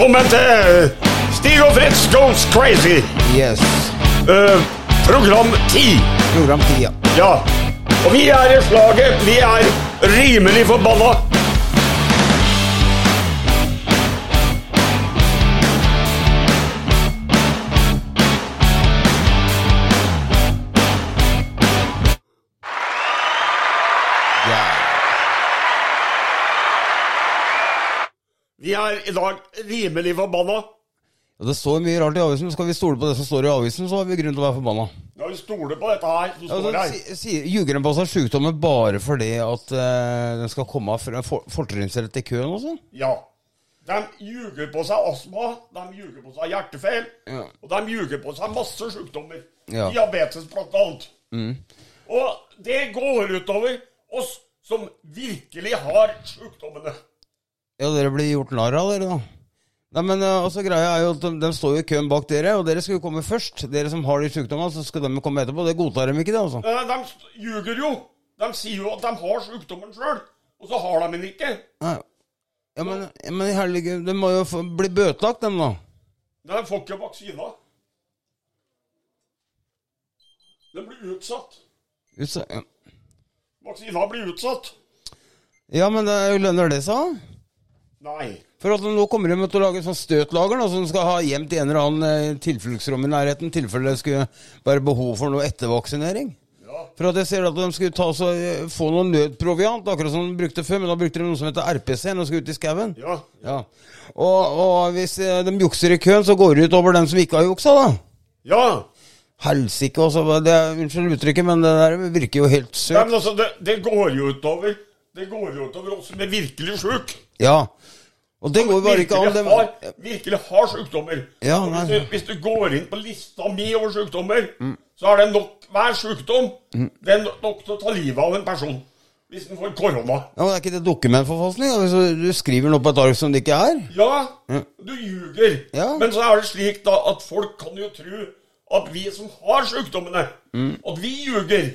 Velkommen til Stig og Fritz Goes Crazy. Yes. Uh, program 10. Program 10, ja. Ja. Og vi er i slaget. Vi er rimelig forbanna. Vi er i dag rimelig forbanna. Ja, Det står mye rart i avisen. Skal vi stole på det som står i avisen, så har vi grunn til å være forbanna. Ja, vi stoler på dette her Så står Altså, her. si- si- Ljuger de på seg sykdommer bare fordi at eh, den skal komme for, for, fortrinnsrett i køen og sånn? Ja. De ljuger på seg astma, de ljuger på seg hjertefeil, Ja. og de ljuger på seg masse sykdommer. Ja. Mm. Diabetes blant annet. Og det går utover oss som virkelig har sykdommene. Ja, dere blir gjort narr av, dere, da. Nei, men eh, altså, greia er jo at de, de står jo i køen bak dere, og dere skal jo komme først. Dere som har de sykdommene, så skal de komme etterpå. Det godtar de ikke, det, altså. Eh, De ljuger jo. De sier jo at de har sykdommen sjøl, og så har de den ikke. Nei. Ja, men, ja, men herlige, de må jo få, bli bøtelagt, dem, da. Nei, De får ikke vaksina. De blir utsatt. Utsatt, Ja. Vaksina blir utsatt. ja, men det jo lønner det seg? Nei. For at nå kommer de til å lage sånn støtlager da, som skal ha gjemt i en eller annen eh, tilfluktsrom i nærheten, i tilfelle det skulle være behov for noe ettervaksinering. Ja. For at jeg ser at de skulle ta så, eh, få noe nødproviant, akkurat som de brukte før, men da brukte de noe som heter RPC når de skulle ut i skauen. Ja. Ja. Og, og hvis eh, de jukser i køen, så går det ut over dem som ikke har juksa, da. Ja. Helsike, altså. Det unnskyld uttrykket, men det der virker jo helt søkt. søkt. men altså, det, det går jo utover Det går jo utover oss som er virkelig sjuke. Ja. Og det går bare ikke an. Det, har, virkelig har sykdommer. Ja, hvis, du, hvis du går inn på lista mi over sykdommer, så er det nok hver sykdom Det er nok til å ta livet av en person. Hvis den får korona. ja, men er ikke det dokumentforfalskning? Altså, du- skriver noe på et ark som det ikke er? Ja, du ljuger. Ja. Men så er det slik da at folk kan jo tro at vi som har sykdommene, at vi ljuger.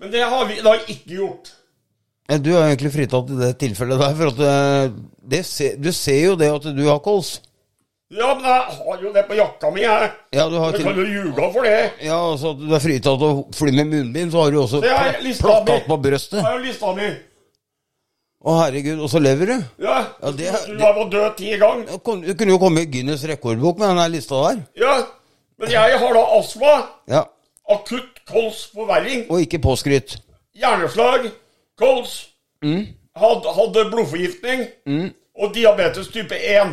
Men det har vi da ikke gjort. Du er egentlig fritatt i det tilfellet der, for at eh, det du ser jo det at du har kols. Ja, men jeg har jo det på jakka mi, jeg. Ja, du har Jeg til, kan jo ljuge for det. ja, altså at du er fritatt å fly med munnbind, så har du også Det pla- lista mi. plakat på brøstet. Det er jo lista mi. Å herregud, og så lever du. Ja, Ja, det Du vært død ti ganger. Du kunne jo komme i Guinness rekordbok med den lista der. Ja, men jeg har da astma, Ja, akutt kolsforverring, Og ikke påskryt. hjerneslag, kols, Mm. hadde, hadde blodforgiftning og diabetes type 1.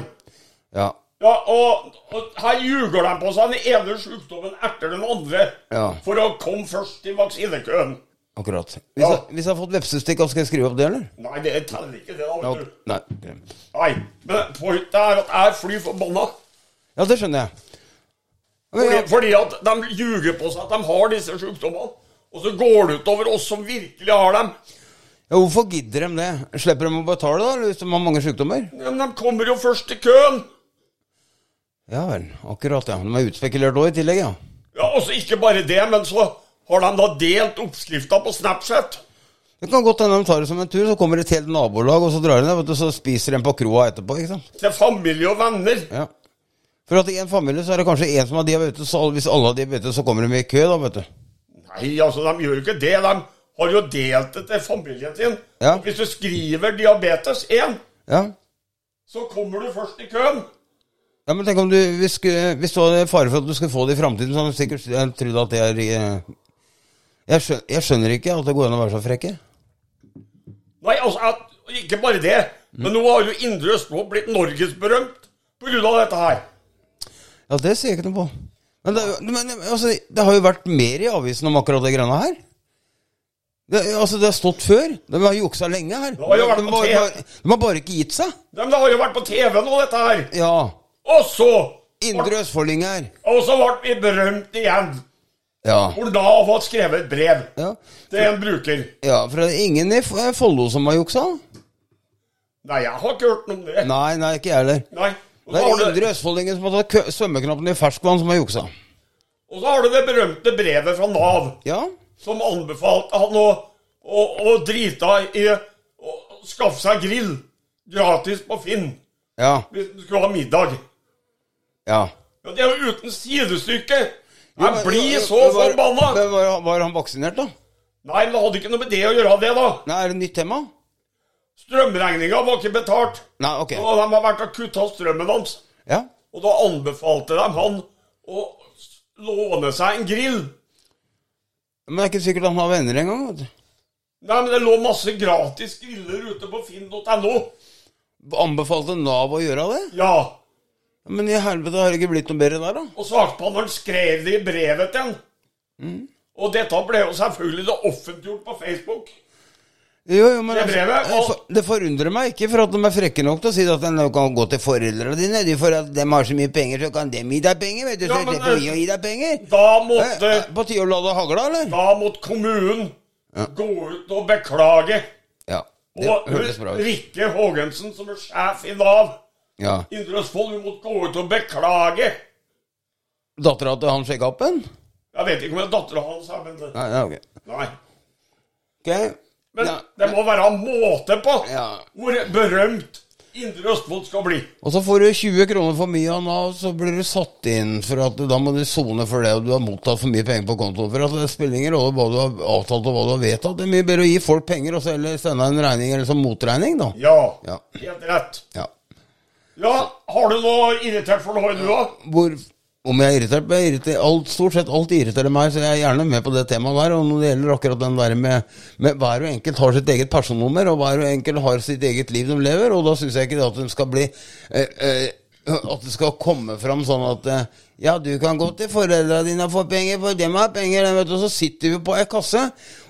Ja. Ja, og, og her ljuger de på seg den ene sykdommen etter den andre Ja. for å komme først i vaksinekøen. Akkurat. Hvis, Ja. jeg, hvis jeg har fått vepsestikk, skal jeg skrive opp det, eller? Nei, det teller ikke det, da. Vet du. nei. Nei, men pointet er at jeg er fly forbanna. ja, det skjønner jeg. Fordi, fordi at de ljuger på seg at de har disse sykdommene. Og så går det utover oss som virkelig har dem. Ja, hvorfor gidder de det? Slipper de å betale, da, hvis de har mange sykdommer? Ja, Men de kommer jo først i køen. Ja vel. Akkurat, ja. De er utspekulert òg, i tillegg, ja. Ja, altså ikke bare det, men så har de da delt oppskrifta på Snapchat. Det kan godt hende de tar det som en tur, så kommer et helt nabolag, og så drar de ned, og så spiser de på kroa etterpå, ikke sant. Til familie og venner. Ja. For at i en familie så er det kanskje en som har diabetes, så hvis alle har diabetes, så kommer de i kø, da, vet du. Nei, altså, de gjør jo ikke det. De har jo delt det til familien sin. Ja. Og Hvis du skriver diabetes 1, Ja. så kommer du først i køen. Ja, men tenk om du, hvis, hvis du hadde fare for at du skulle få det i fremtiden, så hadde du sikkert jeg trodd at det er eh, jeg skjønner, jeg skjønner ikke at det går an å være så frekke. Nei, altså, at, ikke bare det. Men nå har jo Indre Østfold blitt norgesberømt pga. dette her. Ja, det sier jeg ikke noe på. Men, det, men altså, det har jo vært mer i avisen om akkurat det greiene her. Det, altså, det har stått før. De har juksa lenge her. har jo vært de, på TV. bare, de har bare ikke gitt seg. De, det har jo vært på TV nå, dette her. Ja. Og så Indre østfoldinger. Og så ble vi berømt igjen. Ja. Hvor da har fått skrevet et brev ja. til en bruker. Ja, for det er ingen i Follo som har juksa. Nei, jeg har ikke hørt noe om det. Nei, nei, ikke jeg heller. Nei. Det er indre østfoldingen som har tatt svømmeknappen i ferskvann, som har juksa. og så har du det berømte brevet fra Nav Ja. Som anbefalte han å, å, å drite i å skaffe seg grill gratis på Finn Ja. hvis du skulle ha middag. Ja. Ja, Det er jo uten sidestykke. Jeg blir så forbanna! Var, var han vaksinert, da? Nei, men det hadde ikke noe med det å gjøre, det, da. Nei, Er det nytt tema? Strømregninga var ikke betalt. Nei, ok. Og de har vært og kutta strømmen hans. Ja. Og da anbefalte de han å låne seg en grill. Men det er ikke sikkert han har venner engang. vet du. Nei, men det lå masse gratis griller ute på finn.no. Anbefalte Nav å gjøre det? Ja. Men i helvete, har det ikke blitt noe bedre der, da? Og svartpanneren skrev det i brevet til han. Mm. Og dette ble jo selvfølgelig det offentliggjort på Facebook. Jo, jo, men Det brevet, altså, det, forundrer meg ikke for at de er frekke nok til å si at de kan gå til foreldrene dine. De For at de har så mye penger, så kan de gi deg penger. vet du, Ja, så men, det får å gi deg penger. Da Eh, måtte, På tide å la det hagle, eller? da måtte kommunen gå ut og beklage. Ja. Det Og hørtes bra ut. Rikke Haagensen, som er sjef i Nav Ja. Indre Østfold, hun måtte gå ut og beklage. Dattera til han sjekkappen? Jeg vet ikke om det er dattera hans men Nei, ja, ok. Nei. Ok. Men Ja. det må være måte på Ja. hvor berømt Indre Østfold skal bli. Og så får du 20 kroner for mye av Nav, så blir du satt inn for at da må du sone for det, og du har mottatt for mye penger på kontoen. For at det spiller ingen rolle hva du har avtalt og hva du har vedtatt. Det er mye bedre å gi folk penger og så heller sende en regning eller som motregning, da. Ja, Ja. helt rett. ja. Ja, har du noe irritert for noe, du da? Hvor om jeg er irritert? Jeg er irritert alt, stort sett alt irriterer meg, så jeg er gjerne med på det temaet der. Og når det gjelder akkurat den der med, med hver og enkelt har sitt eget personnummer, og hver og enkelt har sitt eget liv de lever, og da syns jeg ikke det at de skal bli eh, eh, At det skal komme fram sånn at eh, ja, du kan gå til foreldrene dine og få penger, for dem har penger, vet du, og så sitter vi på ei kasse.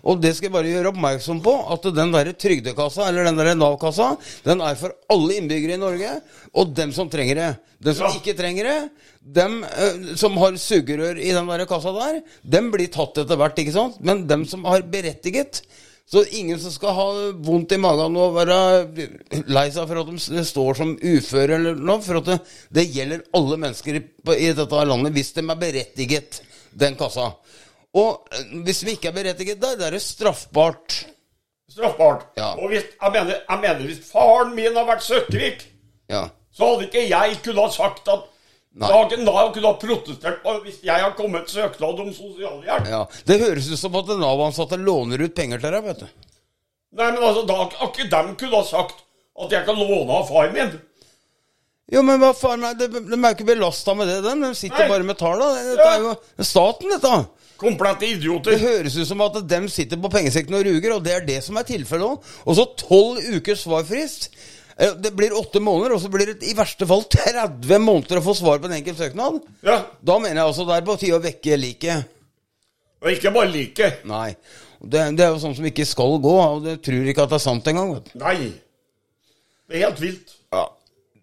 Og det skal jeg bare gjøre oppmerksom på, at den der trygdekassa, eller den der Nav-kassa, den er for alle innbyggere i Norge, og dem som trenger det. Dem som Ja. ikke trenger det, dem eh, som har sugerør i den der kassa der, dem blir tatt etter hvert, ikke sant? Men dem som har berettiget så ingen som skal ha vondt i magen og være lei seg for at de står som uføre eller noe, for at det, det gjelder alle mennesker i, i dette landet hvis de er berettiget den kassa. Og eh, hvis de ikke er berettiget der, da er det straffbart. Straffbart. Ja. Og hvis, jeg, mener, jeg mener hvis faren min har vært søkkrik, Ja. så hadde ikke jeg kunne ha sagt at Nei. Nav kunne ha protestert på hvis jeg har kommet søknad om sosialhjelp. ja. Det høres ut som at Nav-ansatte låner ut penger til deg, vet du. Nei, men altså, da har ikke dem kunne ha sagt at jeg kan låne av far min. Jo, men hva faen, de, de er jo ikke belasta med det, dem. De sitter Nei. bare med talla. Dette er jo staten, dette. Komplette idioter. Det høres ut som at dem sitter på pengesekken og ruger, og det er det som er tilfellet òg. Og så tolv ukers svarfrist. Eh, Det blir åtte måneder, og så blir det i verste fall 30 måneder å få svar på en enkelt søknad. Ja. Da mener jeg altså det er på tide å vekke liket. Og ikke bare like. Nei. Det, det er jo sånn som ikke skal gå, og det tror ikke at det er sant engang. vet du. Nei. Det er helt vilt. Ja.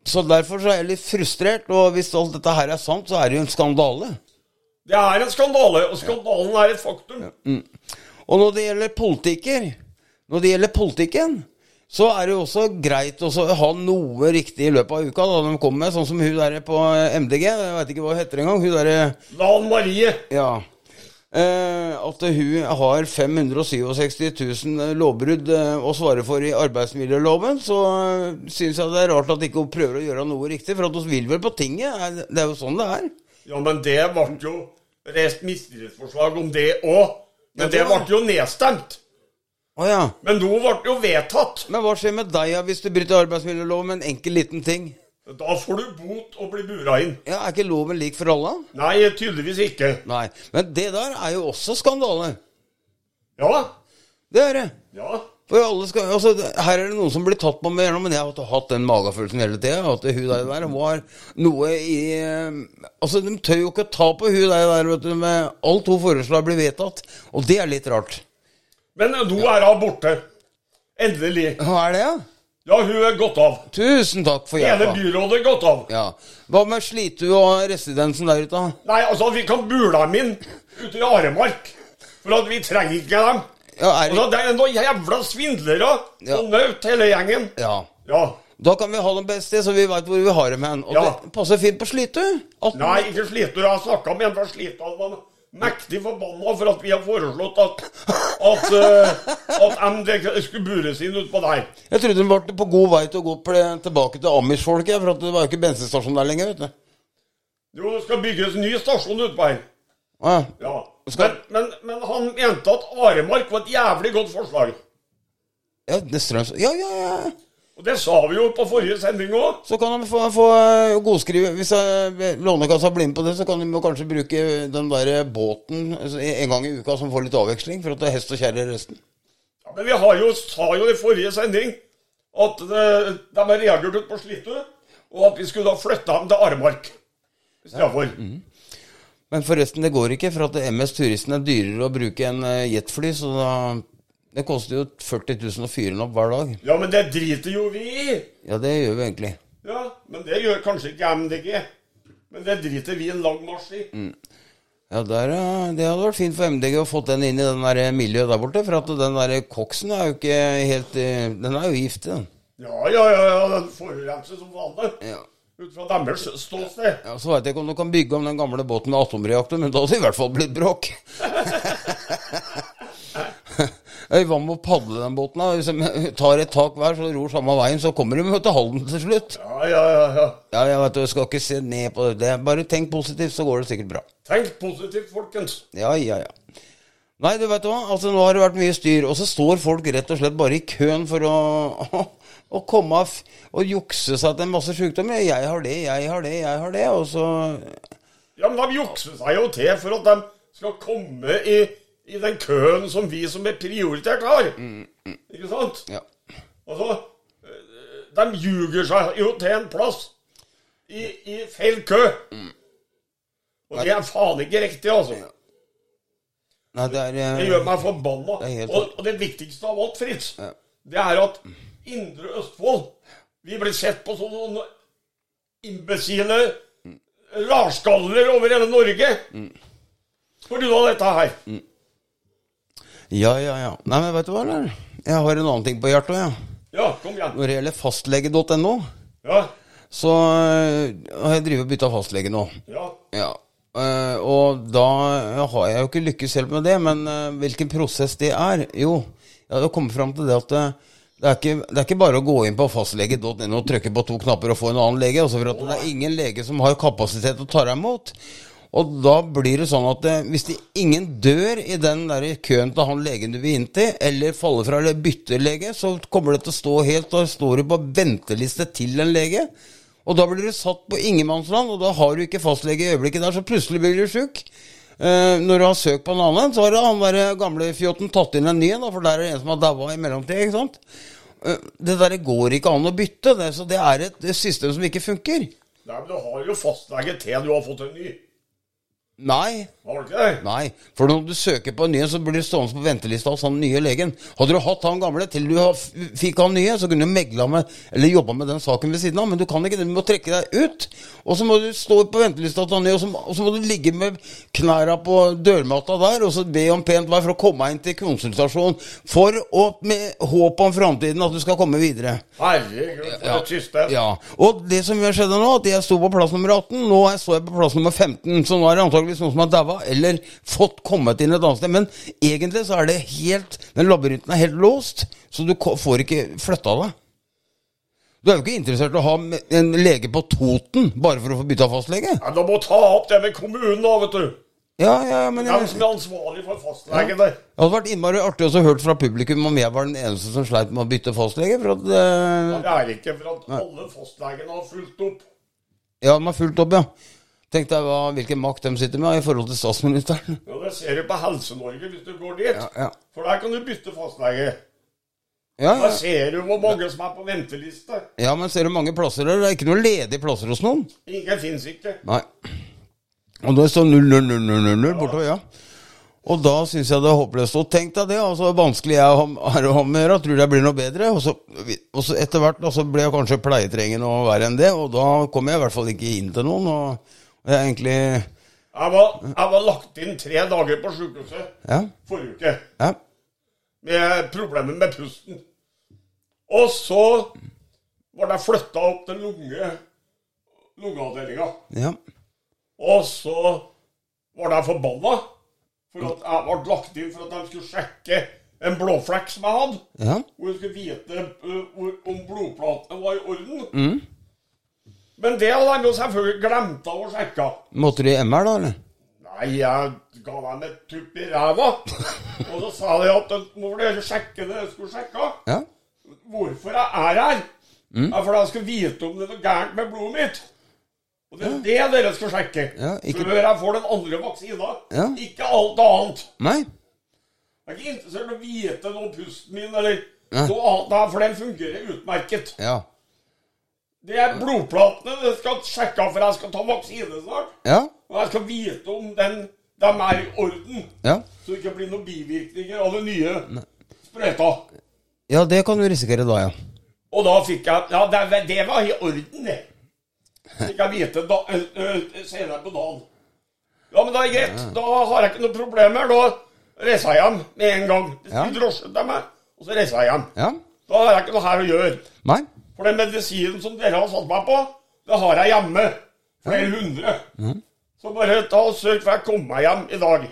Så derfor så er jeg litt frustrert, og hvis alt dette her er sant, så er det jo en skandale. Det er en skandale, og skandalen er et faktum. Og når det gjelder politikker, når det gjelder politikken, så er det jo også greit å ha noe riktig i løpet av uka. Da de kommer med, sånn som hun der på MDG, jeg veit ikke hva hun heter engang. Hun derre Lan Marie. Ja. Eh, at hun har 567 000 lovbrudd eh, å svare for i arbeidsmiljøloven, så syns jeg det er rart at ikke hun prøver å gjøre noe riktig. For at hun vil vel på tinget. Det er jo sånn det er. Ja, men det ble jo reist mistillitsforslag om det òg. Men det ble jo nedstemt. Å ja. Men nå ble det jo vedtatt. Men hva skjer med deg hvis du bryter arbeidsmiljøloven med en enkel liten ting? Da får du bot og blir bura inn. Ja, Er ikke loven lik for alle? Nei, tydeligvis ikke. Nei. Men det der er jo også skandale. Ja. Det er det. Ja. For alle skal, altså, her er det noen som blir tatt på med men jeg har hatt den magefølelsen hele tida. At hun der, var noe i eh, Altså, de tør jo ikke ta på hun der vet du, med alt hun foreslår blir vedtatt. Og det er litt rart. Men nå er hun borte. Endelig. Hva er det, ja? Ja, hun er gått av. Tusen takk for Hele hjelpa. byrådet er gått av. Ja. Hva med Slitu og residensen der ute? da? Nei, altså, vi kan bule dem inn ute i Aremark. For at vi trenger ikke dem. Ja, er Altså, det, det er noen jævla svindlere Ja. og naut, hele gjengen. ja. Ja. Da kan vi ha dem beste, sted, så vi veit hvor vi har dem hen. Og Ja. det passer fint på Slitu. 18 Nei, ikke Slitu. Jeg har snakka med en fra Slitu. Mektig forbanna for at vi har foreslått at, at, eh, at MDG skulle bures inn utpå der. Jeg trodde de var på god vei til å gå tilbake til Amish-folket, for at det var jo ikke bensinstasjon der lenger, vet du. Jo, det skal bygges en ny stasjon utpå her. Ja. Ja. Men, men, men han mente at Aremark var et jævlig godt forslag. Ja, det strøms... Ja, ja, ja. Og det sa vi jo på forrige sending òg. Så kan de få, få eh, godskrive Hvis eh, Lånekassa blir med på det, så kan de jo kanskje bruke den der båten altså, en gang i uka som får litt avveksling, for at det er hest og kjerre resten. Ja, men vi har jo, sa jo i forrige sending at det, de har reagert ut på Slitu, og at vi skulle da flytte dem til Aremark istedenfor. Men forresten, det går ikke, for at MS Turisten er dyrere å bruke enn eh, jetfly, så da Det koster jo 40 000 å fyre den opp hver dag. Ja, men det driter jo vi i. Ja, det gjør vi egentlig. Ja, men det gjør kanskje ikke MDG. Men det driter vi en lang marsj i. Ja, der, Det hadde vært fint for MDG å få den inn i den der miljøet der borte. For at den der koksen er jo ikke helt eh, Den er jo giftig, den. Ja, ja, ja, ja den forurenser som vanlig. Ja. Ut fra deres ståsted. Ja, Så veit jeg ikke om du kan bygge om den gamle båten med atomreaktor, men da hadde det i hvert fall blitt bråk. Øy, Hva med å padle den båten? da? Hvis de tar et tak hver, så ror samme veien, så kommer de til Halden til slutt. Ja, ja, ja, ja. Ja, jeg vet du, skal ikke se ned på det. Bare tenk positivt, så går det sikkert bra. Tenk positivt, folkens. Ja, ja, ja. Nei, du vet hva, altså nå har det vært mye styr, og så står folk rett og slett bare i køen for å, å komme av og jukse seg til en masse sykdommer. Jeg har det, jeg har det, jeg har det, og så Ja, men de jukser seg jo til for at de skal komme i, i den køen som vi som er prioritert har. Ikke sant? Ja. Altså, eh, de ljuger seg jo til en plass i, i feil kø. Og det er faen ikke riktig, altså. Nei, det er eh, Det gjør meg forbanna. Det helt Og, og det viktigste av alt, Fritz, det er at Indre Østfold Vi blir sett på som noen imbesile larskaller over hele Norge. På grunn av dette her. Ja, ja, ja. Nei, men vet du hva, eller? Jeg har en annen ting på hjertet, ja. Ja, kom igjen. Når det gjelder fastlege.no, Ja, så øh, har jeg drevet og bytta fastlege nå. ja. Ja. øh, og da har jeg jo ikke lykkes helt med det, men øh, hvilken prosess det er Jo, jeg har kommet fram til det at det, det, er ikke, det er ikke bare å gå inn på fastlege.no og trykke på to knapper og få en annen lege. Altså for at det er ingen lege som har kapasitet til å ta deg imot. Og da blir det sånn at eh, hvis det ingen dør i den der køen til han legen du vil inn til, eller faller fra eller bytter lege, så kommer det til å stå helt Da står du på venteliste til en lege. Og da blir du satt på ingenmannsland, og da har du ikke fastlege i øyeblikket der, så plutselig blir du sjuk. Eh, når du har søkt på en annen, så har han der gamle fjotten tatt inn en ny en, for der er det en som har daua i mellomtida, ikke? Eh, det der går ikke an å bytte, det, så det er et system som ikke funker. Nei, men du har jo fastlege til du har fått en ny. Nei. Nei, for når du søker på en ny, så blir du stående på ventelista hos han nye legen. Hadde du hatt han gamle til du fikk han nye, så kunne du megla med, eller jobba med den saken ved siden av, men du kan ikke det. Du må trekke deg ut. Og så må du stå på ventelista til han nye, og så, og så må du ligge med knæra på dørmatta der, og så be om pent vær for å komme inn til konsultasjon, for å, med håp om framtiden, at du skal komme videre. Herregud, for et system. Ja, og det som skjedde nå, at jeg sto på plass nummer 18, nå står jeg på plass nummer 15, så nå er det antageligvis noen som har daua, eller fått kommet inn et annet sted. Men egentlig så er det helt Den labyrinten er helt låst, så du får ikke flytta deg. Du er jo ikke interessert i å ha en lege på Toten bare for å få bytta fastlege? Ja, du må ta opp det med kommunen, da, vet du. Ja, ja, men Hvem jeg, som er ansvarlig for fastlegen der. det hadde vært innmari artig å hørt fra publikum om jeg var den eneste som sleit med å bytte fastlege. For at eh, Det er ikke for at alle fastlegene har fulgt opp. Ja, de har fulgt opp, ja. Tenk deg hva, hvilken makt de sitter med i forhold til statsministeren. Ja, Det ser du på Helse-Norge hvis du går dit. Ja, ja. For der kan du bytte fastlege. Ja, Da ser du hvor mange som er på venteliste. ja, men ser du mange plasser der? Det er ikke noen ledige plasser hos noen. Ingen fins ikke. Nei. Og det står 0, 0, 0, 0, 0, 0 bortover, ja. Og da syns jeg det er håpløst. Og tenk deg det, altså hvor vanskelig jeg har å ha med å gjøre. Tror det blir noe bedre. Og så, og så etter hvert da, så ble jeg kanskje pleietrengende og verre enn det. Og da kom jeg i hvert fall ikke inn til noen. Og jeg er egentlig Jeg var, jeg var lagt inn tre dager på sykehuset Ja. forrige uke Ja. med problemer med pusten. Og så var det flytta opp til lunge, lungeavdelinga. ja. Og så var jeg forbanna. For at jeg ble lagt inn for at de skulle sjekke en blåflekk som jeg hadde. Ja. Hvor de skulle vite uh, om blodplatene var i orden. Men det hadde de jo selvfølgelig glemt av å sjekke. Måtte de MR, da, eller? Nei, jeg ga dem et tupp i ræva. Og så sa de at nå må dere sjekke det dere skulle sjekke. Ja. Hvorfor jeg er her? Ja, for jeg skal vite om det er noe gærent med blodet mitt. Og det er det dere skal sjekke. Ja, ikke- Før jeg får den andre vaksina. Ja. Ikke alt annet. Nei? Jeg er ikke interessert i å vite noe om pusten min eller Ja. noe annet, for den fungerer utmerket. Ja. Det er blodplatene det skal sjekke, for jeg skal ta vaksine snart. Ja. Og jeg skal vite om den, de er i orden, Ja. så det ikke blir noen bivirkninger av det nye sprøyta. Ja, det kan du risikere da, ja. Og da fikk jeg Ja, det, det var i orden, det. Fikk jeg vite da, ø, ø, senere på dagen. Ja, men da er greit. Da har jeg ikke noe problemer. Da reiser jeg hjem med en gang. Det Ja. skulle drosje til meg, og så reiser jeg hjem. Ja. Da har jeg ikke noe her å gjøre. Nei? For den medisinen som dere har satt meg på, det har jeg hjemme. Flere hundre. Så bare ta og sørg for at jeg kommer meg hjem i dag.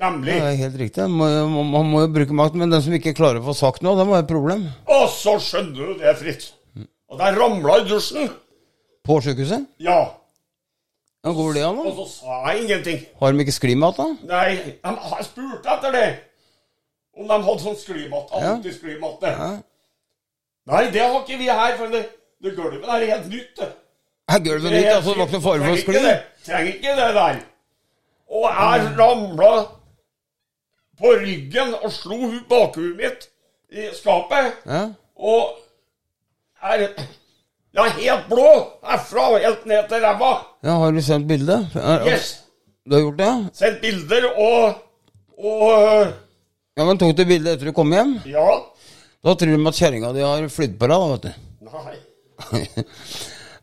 Nemlig. Det er helt riktig. Man må, man må jo bruke makten. men den som ikke klarer å få sagt noe, det må være et problem. Og så skjønner du det, Fritz. Og der ramla i dusjen. På sykehuset? Ja. Ja, går det an, Og så sa jeg ingenting. Har de ikke sklimat, da? Nei, de jeg spurte etter det. Om de hadde sånn sklimat. Antisklimatte. Ja. Nei, det har ikke vi her, for det, det gulvet er helt nytt. det. Er gulvet nytt? Altså, det var ikke noe fare for Trenger ikke det. Der. Og jeg ramla på ryggen og slo hu- bakhuet mitt i skapet. Ja. Og er er helt blå herfra og helt ned til ræva. ja, har du sendt bilde? Yes. Du har gjort det? ja? Sendt bilder og Og Ja, men tok du bilde etter du kom hjem? Ja. Da tror de at kjerringa di har flydd på deg, da, vet du. Nei.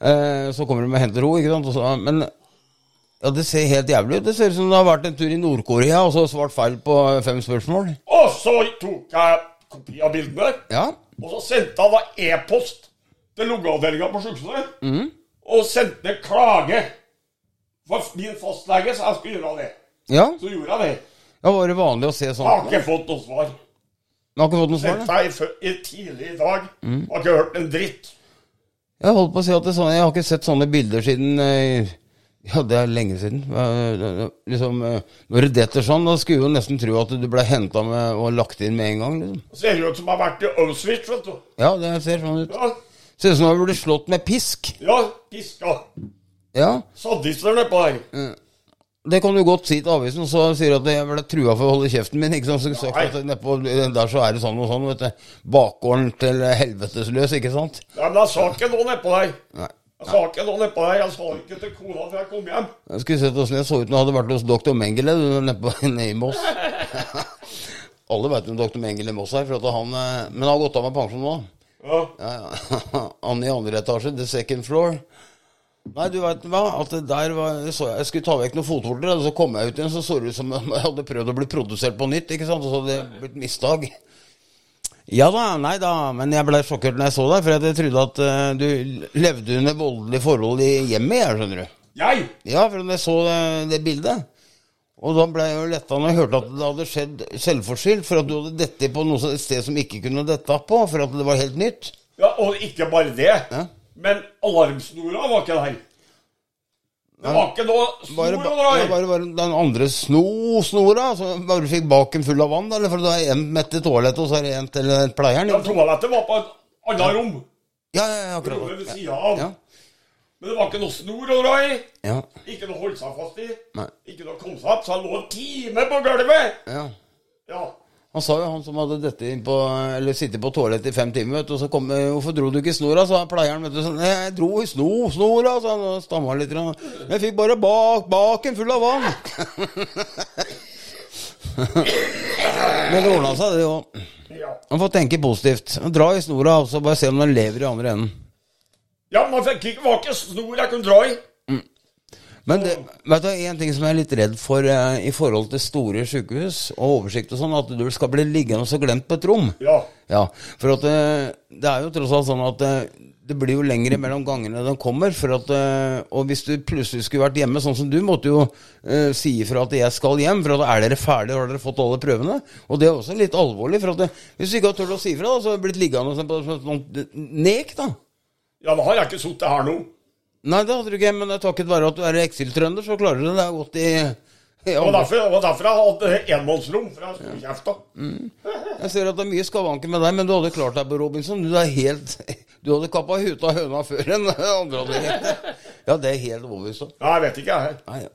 Eh, så kommer de og henter henne, ikke sant. Så, men ja, det ser helt jævlig ut. Det ser ut som det har vært en tur i Nord-Korea og så svart feil på fem spørsmål. Og så tok jeg kopi av bildene, Ja. og så sendte jeg da e-post til lungeavdelinga på sykehuset. Og sendte klage for min fastlege, så jeg skulle gjøre det. Ja, Så gjorde jeg det. ja var det vanlig å se Jeg har sånn? ikke fått noe svar. Du har ikke fått noe svar? Da? jeg før- i tidlig i dag. Har ikke hørt en dritt. Jeg holdt på å si at det er sånn, jeg har ikke sett sånne bilder siden eh, Ja, det er lenge siden. Liksom, eh, Når det detter sånn, da skulle jo nesten tro at du ble henta og lagt inn med en gang. liksom. Ser ut som jeg har vært i Auschwitz, vet du. Ja, det ser sånn ut. Ja, Ser ut som du burde slått med pisk. ja piska. Ja, Sadister nedpå her. Det kan du godt si til avisen, og så sier du at jeg ble trua for å holde kjeften min. ikke sant? Så sagt at nedpå der så er det sånn og sånn, vet du. Bakgården til helvetesløs, ikke sant? Ja, men jeg sa ikke noe nedpå deg. Nei. Jeg sa ikke noe nedpå deg. Jeg sa ikke til kona før jeg kom hjem. Jeg skulle sett åssen jeg så ut når jeg hadde vært hos doktor Mengele du, nede i Moss. Alle veit om doktor Mengele i Moss her, for at han, eh, men han har gått av med pensjon nå. Ja. Ja, ja. Han i andre etasje, the second floor. Nei, du veit hva, at det der var så jeg, jeg skulle ta vekk noen fotvorter, og så kom jeg ut igjen, så så det ut som om jeg hadde prøvd å bli produsert på nytt, ikke sant, og så hadde det blitt mistak. Ja da, nei da, men jeg ble sjokkert når jeg så deg, for jeg trodde at uh, du levde under voldelige forhold i hjemmet, jeg, skjønner du. Jeg? Ja, for når jeg så det, det bildet. Og da ble jeg jo letta når jeg hørte at det hadde skjedd selvforskyldt for at du hadde dette på noe, et sted som ikke kunne dette på, for at det var helt nytt. Ja, og ikke bare det. Ja. Men alarmsnora var ikke der. Det var ikke noe snor Bare, å dra i. bare, bare den andre sno, snora, så bare fikk baken full av vann, eller for du har én med til toalettet, og så er det én til pleieren. Ja. Toalettet var på et annet rom. Ja, ja, ja, Rommet akkurat. ved sida av. Ja, Men det var ikke noe snor å dra i. ja, Ikke noe å holde seg fast i. Nei. Ikke noe opp. Så han lå en time på gulvet. ja. Ja. Han sa jo han som hadde dette inn på, eller sittet på toalettet i fem timer, vet du, og så kom eh, 'Hvorfor dro du ikke snora?' sa pleieren. vet du, sånn, 'Jeg dro i sno, snora', sa han og stamma litt. grann. 'Jeg fikk bare bak, baken full av vann'. Men det ordna seg, det òg. Man får tenke positivt. Dra i snora, og så bare se om den lever i andre enden. Ja, man fikk ikke, var ikke snor jeg kunne dra i. Men det, vet du, en ting som jeg er litt redd for eh, i forhold til store sykehus og oversikt og sånn, at du skal bli liggende og så glemt på et rom. Ja. Ja, for at det, det er jo tross alt sånn at eh, det blir jo lengre mellom gangene den kommer. For at, eh, og hvis du plutselig skulle vært hjemme, sånn som du, måtte jo eh, si ifra at jeg skal hjem. For at er dere ferdige, har dere fått alle prøvene? Og det er også litt alvorlig. For at det, hvis du ikke har turt å si ifra, så har du blitt liggende som et nek, da. Ja, da har jeg ikke sittet her nå. Nei, det hadde du ikke, men det takket være at du er eksiltrønder, så klarer du det. Det er godt i i Og derfor, og derfor hatt enmannsrom, fra storkjefta. Jeg ser at det er mye skavanker med deg, men du hadde klart deg på Robinson. Du er helt Du hadde kappa huet av høna før enn andre hadde gjort. Ja, det er helt overbevist. Ja, jeg vet ikke, jeg. Nei, ja.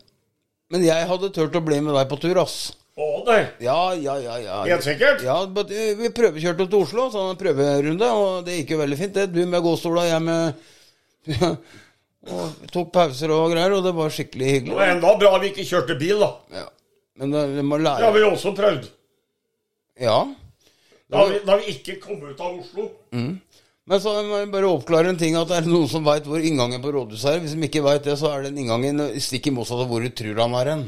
Men jeg hadde turt å bli med deg på tur, ass. Å, nei. Ja, ja, ja. ja. Helt sikkert? Ja, eh, Vi prøvekjørte til Oslo, sånn en prøverunde, og det gikk jo veldig fint. det. Du med gåstol og jeg med Og tok pauser og greier, og det var skikkelig hyggelig. Det var enda bra vi ikke kjørte bil, da. Ja. Men det, vi må Det har lære vi også prøvd. Ja. Da vi, da vi ikke kom ut av Oslo. Men så må jeg bare oppklare en ting, at det er noen som veit hvor inngangen på rådhuset er. Hvis de ikke veit det, så er den inngangen stikk i motsatt av hvor du tror han er hen.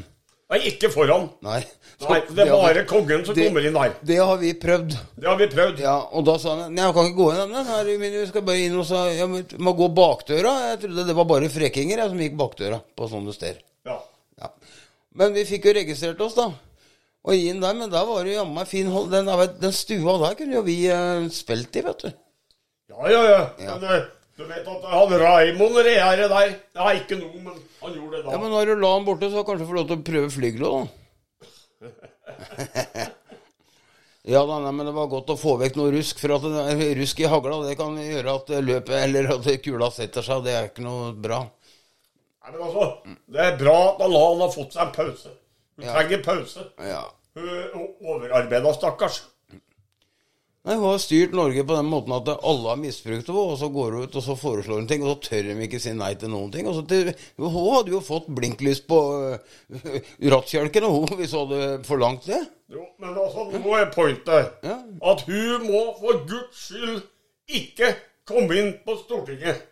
Nei, ikke foran. Nei. Så Nei, det er bare vi- kongen som det- kommer inn der. Det har vi prøvd. Det har vi prøvd. Ja, og da sa han Nei, jeg kan ikke gå inn. nei, men vi skal bare inn og sa jeg må, må gå bakdøra. Jeg trodde det var bare frekinger jeg, som gikk bakdøra på sånne steder. Ja. Ja. Men vi fikk jo registrert oss, da. Og inn der, men der var det jammen meg fin hold. Den, den stua der kunne jo vi eh, spilt i, vet du. Ja, ja, ja. Ja. Men eh, du vet at han Raimond Regjære der Det er ikke noe, men han gjorde det da. Ja, Men når du la han borte, så kanskje få lov til å prøve flygelet, da. ja da, nei, men det var godt å få vekk noe rusk. For at det er rusk i hagla, det kan gjøre at løpet eller at kula setter seg. Det er ikke noe bra. Nei, men altså, Det er bra at Alan har fått seg en pause. Hun Ja. trenger pause. Ja. Hun er overarbeida, stakkars. Nei, Hun har styrt Norge på den måten at alle har misbrukt henne, og så går hun ut og så foreslår hun ting, og så tør de ikke si nei til noen ting. Og så til, hun hadde jo fått blinklys på uh, rattkjelken, og hun, hvis hun hadde forlangt det. Jo, men altså, nå er pointet Ja. at hun må for guds skyld ikke komme inn på Stortinget.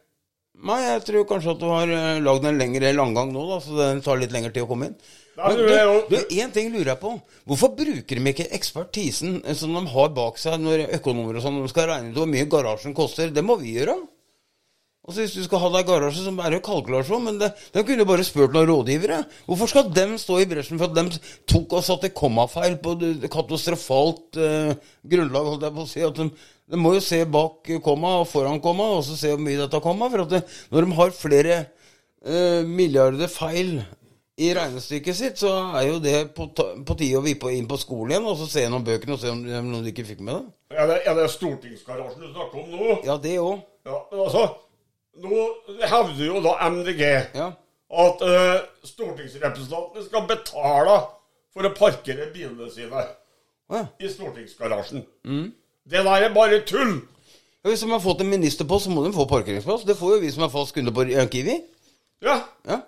Nei, jeg tror kanskje at du har uh, lagd en lengre langgang nå, da, så den tar litt lengre tid å komme inn. En ting lurer jeg på. Hvorfor bruker de ikke ekspertisen eh, som de har bak seg når økonomer og sånn, de skal regne ut hvor mye garasjen koster? Det må vi gjøre. Og Hvis du skal ha deg garasje, så er det jo kalkulasjon, men det, de kunne jo bare spurt noen rådgivere. Hvorfor skal dem stå i bresjen for at de tok og satte kommafeil på katastrofalt eh, grunnlag? holdt jeg på å si, at de, de må jo se bak komma og foran komma, og så se hvor mye dette komma. For at det, når de har flere eh, milliarder feil i regnestykket sitt, så er jo det på, på tide å vippe inn på skolen igjen og så se gjennom bøkene og se om om noen ikke fikk med det. Ja, det, er det stortingsgarasjen du snakker om nå? Ja, det òg. Ja, men altså, nå hevder jo da MDG Ja. at uh, stortingsrepresentantene skal betale for å parkere bilene sine ja. i stortingsgarasjen. Mm. Det der er bare tull! Ja, Hvis de har fått en ministerpost, så må de få parkeringsplass. Det får jo vi som er fast kunde på Kiwi. Ja, Ja.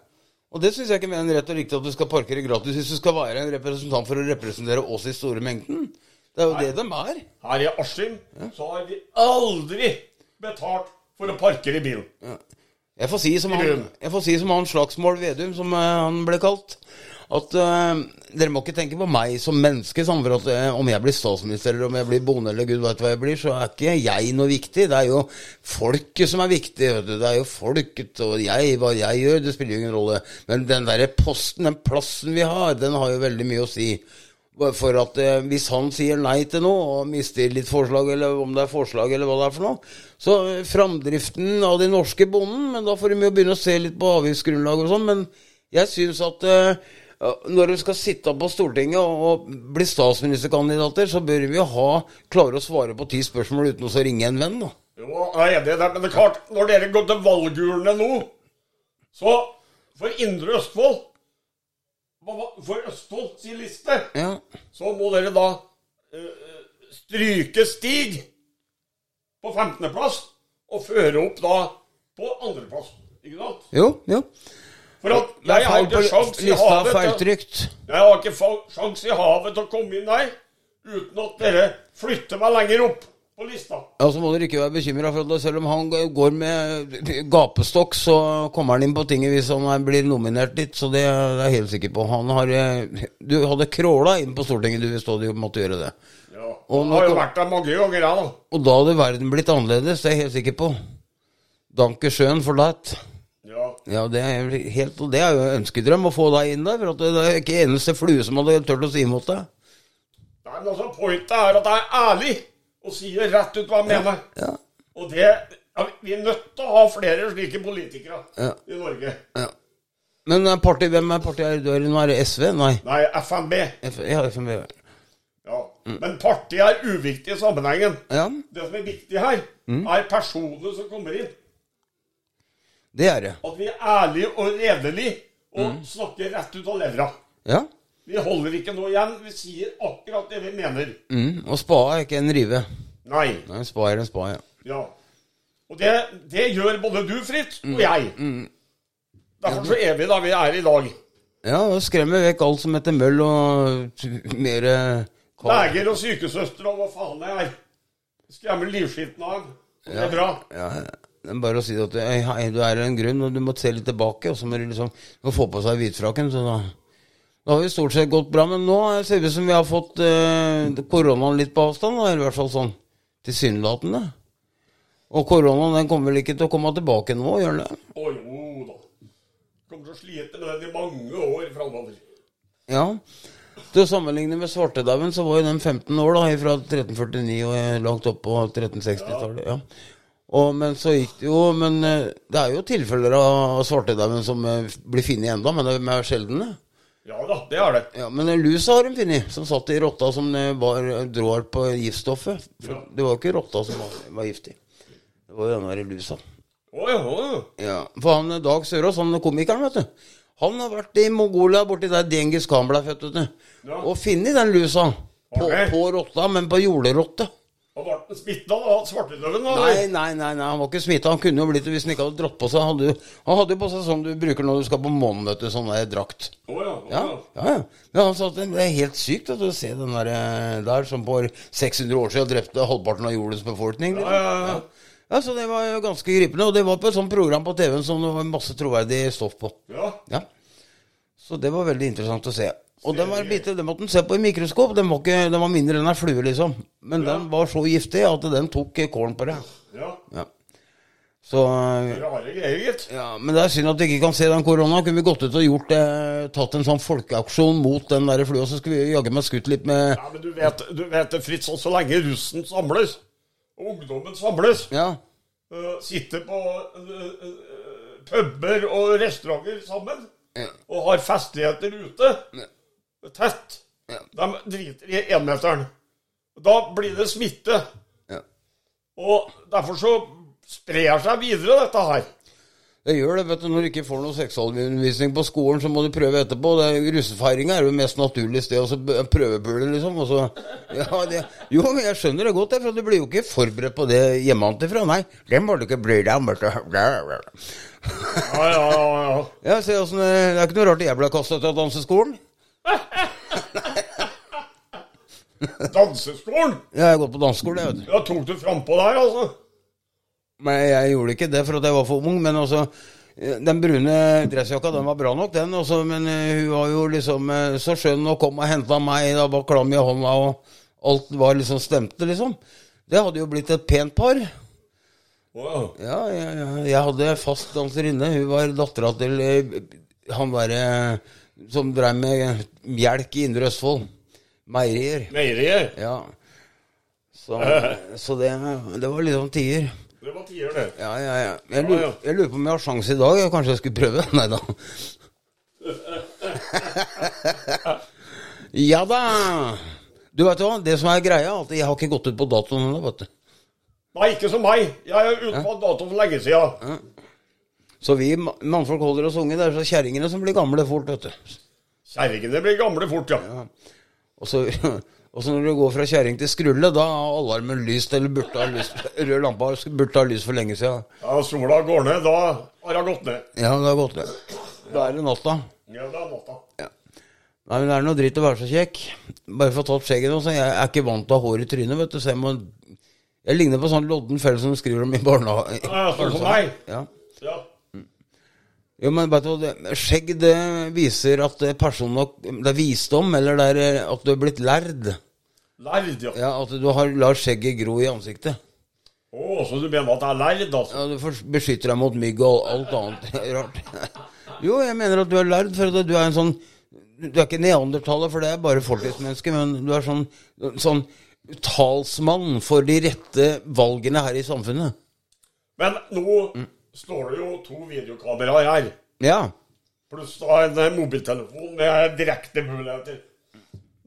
Og det syns jeg ikke er rett og riktig at du skal parkere gratis hvis du skal være en representant for å representere oss i store mengden. Det er jo det de er. her i Askim så har vi aldri betalt for å parkere bilen. Jeg får si som han, jeg får si som han Slagsmål Vedum, som eh, han ble kalt, at uh, dere må ikke tenke på meg som menneske. Sånn, for at uh, Om jeg blir statsminister eller om jeg blir bonde eller gud veit hva jeg blir, så er ikke jeg noe viktig. Det er jo folket som er viktig. Det er jo folket og jeg, hva jeg gjør, det spiller jo ingen rolle. Men den derre posten, den plassen vi har, den har jo veldig mye å si. For at eh, Hvis han sier nei til noe, og mister litt forslag, eller om det er forslag, eller hva det er for noe, så framdriften av den norske bonden Men da får de jo begynne å se litt på avgiftsgrunnlag og sånn. Men jeg syns at eh, når de skal sitte på Stortinget og, bli statsministerkandidater, så bør vi jo ha klare å svare på ti spørsmål uten å ringe en venn, da. Jo, jeg er enig i det, men det er klart, når dere går til valgurnene nå, så for Indre Østfold For Østfold sin liste, Ja. så må dere da eh, stryke Stig på 15.-plass og føre opp da på andreplass. Ikke sant? Jo, jo. For at jeg har ikke sjans i havet. Jeg har ikke sjans i havet til å komme inn her uten at dere flytter meg lenger opp på lista. Ja, Så må dere ikke være bekymra for at selv om han går med gapestokk, så kommer han inn på tinget hvis han blir nominert dit. Så det er jeg helt sikker på. Han har eh, Du hadde kråla inn på Stortinget du hvis du måtte gjøre det. Ja. Og nå har jo vært der mange ganger, jeg, da. Og da hadde verden blitt annerledes, det er jeg helt sikker på. Danke schön for that. Ja. Ja, det er, helt, det er jo ønskedrøm å få deg inn der. For det er ikke eneste flue som hadde turt å si imot deg. Nei, men altså, Pointet er at jeg er ærlig og sier rett ut hva jeg mener. Ja, Og det ja, Vi er nødt til å ha flere slike politikere Ja. i Norge. ja. Men party, hvem er partiet du er i nå? Er det SV? Nei. Nei, FNB. F ja, FNB. Ja. Men partiet er uviktig i sammenhengen. Ja, Det som er viktig her, er personene som kommer inn. Det er det. At vi er ærlige og redelige og snakker rett ut av levra. Ja. Vi holder ikke noe igjen. Vi sier akkurat det vi mener. Mm. Og spa er ikke en rive. Nei. Nei, spa er en spa, ja. Ja. Og det, det gjør både du, Fritz, og jeg. Derfor så er vi da vi er i dag. Ja, og skremmer vekk alt som heter møll og mer Leger og sykesøstre og hva faen det er. Skremmer livskiten av dem. Og det er bra. Ja, ja. Bare å si at hei, du er en grunn, og du må se litt tilbake. Og så må du liksom må få på seg hvitfrakken. Så da, da har vi stort sett gått bra. Men nå ser det ut som vi har fått eh, koronaen litt på avstand. Da, I hvert fall sånn tilsynelatende. Og koronaen den kommer vel ikke til å komme tilbake nå, gjør den det? Å jo da. Kommer til å slite med den i mange år framover. Ja. Til å sammenligne med svartedauden, så var jo den 15 år, da, fra 1349 og langt opp på 1360-tallet. Ja. Og, men så gikk det jo Men eh, det er jo tilfeller av svartedauden som eh, blir funnet ennå, men de er sjeldne. Ja da, det er det. Ja, men en lus har de funnet, som satt i rotta som eh, var drar på giftstoffet. Ja. Det var jo ikke rotta som var, var giftig. Det var jo den der lusa. Oh, ja, oh. ja. For han Dag Sørås, han komikeren, vet du. Han har vært i Mongolia, borti der Dengis Khan ble født, vet du. Ja. Og funnet den lusa. På, okay. på rotta, men på jorderotte. Han ble smitta av svarteløven? Nei, nei, nei, nei, han var ikke smitta. Han kunne jo blitt det hvis han ikke hadde dratt på seg. Han hadde, jo- han hadde jo på seg sånn du bruker når du skal på månen, vet du. Sånn der drakt. Oh, ja, oh, Ja, ja. ja. Men han sa at det er helt sykt vet du, å se den der, eh, der som for 600 år siden drepte halvparten av jordens befolkning. Ja, ja, ja. Ja, så det var jo ganske gripende. Og det var på et sånt program på TV-en som det var masse troverdig stoff på. ja. Ja. Så det var veldig interessant å se. Og den var bitte, den måtte den se på i mikroskop. Den var, ikke, den var mindre enn ei flue, liksom. Men den var så giftig at den tok eh, kålen på deg. ja. Ja. Så eh, ja, Men det er synd at vi ikke kan se den korona. Kunne vi gått ut og gjort det, tatt en sånn folkeaksjon mot den der flua, så skulle vi jaggu meg skutt litt med Ja, men du vet, du vet det, Fritz, så lenge russen samles, og ungdommen samles, Ja. Uh, sitter på uh, uh, puber og restauranter sammen, Ja. og har festligheter ute, tett, Ja. de driter i enmeteren. Da blir det smitte. Ja. Og derfor så sprer seg videre dette her. Det gjør det, vet du. Når du ikke får noe seksualundervisning på skolen, så må du prøve etterpå. Det er- Russefeiringa er jo det mest naturlige sted. Så prøvepule, liksom. Så, ja, det, jo, men jeg skjønner det godt, for du blir jo ikke forberedt på det hjemmefra. Nei, det må du ikke bry deg om. Ja, ja, ja, ja. Ja, se åssen Det er ikke noe rart jeg ble kasta ut av danseskolen. Danseskolen? Ja, Jeg har gått på danseskole, jeg, vet du. Ja, tok du frampå der, altså? Men jeg gjorde ikke det for at jeg var for ung. Men altså Den brune dressjakka, den var bra nok, den. Også, men eh, hun var jo liksom eh, så skjønn og kom og henta meg. Da var klam i hånda, og alt var liksom stemte, liksom. Det hadde jo blitt et pent par. Wow. Ja, jeg, ja. jeg hadde fast danserinne. Hun var dattera til han derre som drev med melk i Indre Østfold. Meierier. Meierier. Ja. Så, så det, det var litt sånn tider. Det var tider, det. Ja, ja, ja. Jeg lurer, jeg lurer på om jeg har sjanse i dag. Jeg kanskje jeg skulle prøve? Nei da. ja da. Du vet hva, det som er greia, at jeg har ikke gått ut på datoen ennå, vet du. Nei, ikke som meg. Jeg er ute på dato for lenge siden. Så vi mannfolk holder oss unge. Det er så kjerringene som blir gamle fort, vet du. Kjerringene blir gamle fort, ja. Og så, og så når du går fra kjerring til skrulle, da har alarmen lyst, eller burde ha lyst. Rød lampe burde ha lyst for lenge siden. Ja, Sola går ned, da har hun gått ned. Ja, det har gått ned. Da er det natta. Ja, det er natta. Nei, men det er noe dritt å være så kjekk. Bare for å ta opp skjegget nå, så jeg er ikke vant til å ha hår i trynet, vet du, så jeg må Jeg ligner på sånn lodden fell som du skriver om i barnehage. Ja, sånn som meg. Ja. Ja. Jo, men vet du, skjegg det viser at det er person nok Det er visdom, eller det er eh, at du er blitt lærd. Lærd, ja. Ja, At du har lar skjegget gro i ansiktet. Å, så du mener at det er lærd, altså? Ja, Du beskytter deg mot mygg og alt annet rart. Jo, jeg mener at du er lærd, for du er en sånn Du er ikke neandertaler, for det er bare fortidsmenneske, men du er sånn, sånn talsmann for de rette valgene her i samfunnet. Men nå står det jo to videokameraer her. Ja. Pluss da en eh, mobiltelefon med direkte muligheter.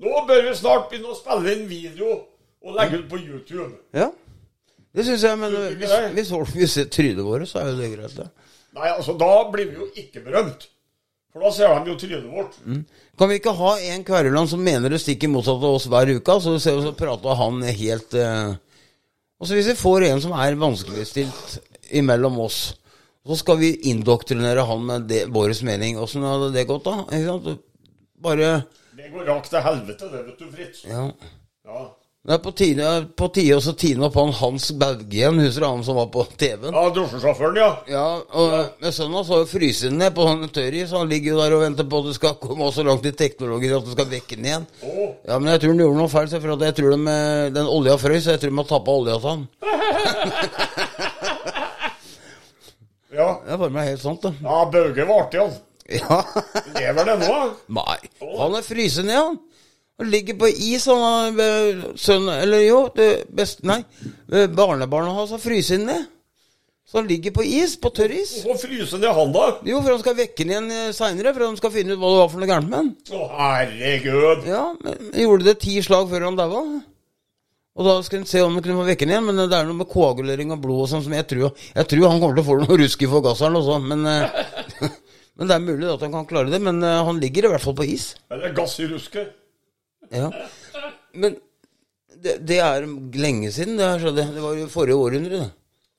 Nå bør vi snart begynne å spille inn video og legge ut på YouTube. ja. Det syns jeg, men hvis, hvis folk vil se trynet vårt, så er jo det greit, det. Nei, altså, da blir vi jo ikke berømt. For da ser de jo trynet vårt. Kan vi ikke ha en Kveruland som mener det stikker motsatt av oss hver uke, så, så, så prater han helt eh... Og så hvis vi får en som er vanskeligstilt imellom oss, så skal vi indoktrinere han med det, vår mening. Åssen hadde det gått, da? Bare Det går rakt til helvete, det, vet du, Fritz. Ja. Ja. Det er på tide, på tide å tine opp han Hans Bauge igjen, husker du han som var på TV-en? Ja, drosjesjåføren, ja. Ja, og ja. sønnen hans har jo fryst ned på sånn tørris, så han ligger jo der og venter på at det skal komme så langt i teknologien at det skal vekke den igjen. Oh. Ja, men jeg tror han gjorde noe feil, for jeg tror de, den olja frøs, så jeg tror de har tappa olja til han. ja. Er bare meg helt sant, da. Ja, Bauge var artig, han. Ja. Lever det nå? Nei. Han er fryst ned, han. Han ligger på is, han har eh, sønn Eller jo, det best, nei. eh, Barnebarnet hans har fryst ned. Så han ligger på is, på tørr is. Hvorfor fryser ned han, da? Jo, for han skal vekke den igjen seinere, for han skal finne ut hva det var for noe gærent med han. Å, herregud. Ja, men gjorde det ti slag før han daua. Og da skal en se om han kunne få vekke den igjen, men det er noe med koagulering av blod og sånn som jeg tror Jeg tror han kommer til å få noe rusk i forgasseren også, men eh, Men det er mulig at han kan klare det, men eh, han ligger i hvert fall på is. Eller gass i rusket. Ja. Men det, det er lenge siden det her skjedde. Det var jo forrige århundre. det.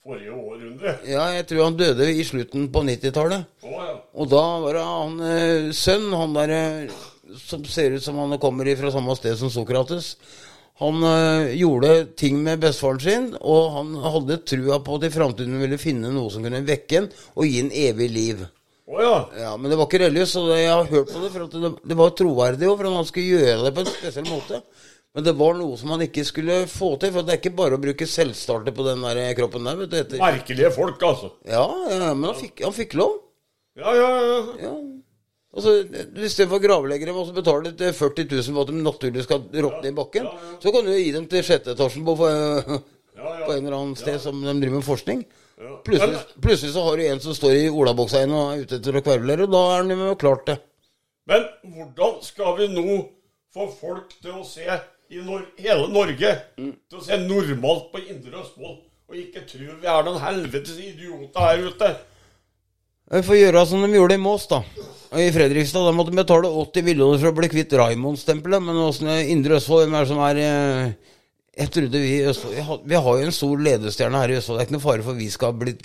Forrige århundre. Ja, jeg tror han døde i slutten på 90-tallet. Å, ja. Og da var det han eh, sønn, han der eh, som ser ut som han kommer fra samme sted som Sokrates. Han øh, gjorde ting med bestefaren sin, og han hadde trua på at i framtiden ville finne noe som kunne vekke en og gi en evig liv. Oh, ja. Ja, Men det var ikke religiøst, så det, jeg har hørt på det, for det, det var troverdig òg, for han skulle gjøre det på en spesiell måte. Men det var noe som han ikke skulle få til, for det er ikke bare å bruke selvstarter på den der kroppen der. vet du. Merkelige folk, altså. Ja, ja, men han fikk, han fikk lov. Ja, ja, ja. Ja. Altså, Istedenfor gravleggere må betale til 40 000 for at de naturlig skal råtne i bakken, så kan du gi dem til sjette etasjen på, på, ja, ja. på en eller annen sted som de driver med forskning. Ja. Plutselig, plutselig så har du en som står i olaboksa og er ute etter å kverulere, og da er han jo klart det. Men hvordan skal vi nå få folk til å se i Nor hele Norge til å se normalt på Indre Østfold, og ikke tro vi er noen helvetes idioter her ute? Vi får gjøre som de gjorde i Mås, da. Og I Fredrikstad da måtte de betale 80 millioner for å bli kvitt Raymond-stempelet. Men åssen Indre Østfold hvem er det som er eh, Jeg trodde vi i Østfold vi har, vi har jo en stor ledestjerne her i Østfold. Det er ikke noe fare for vi skal bli,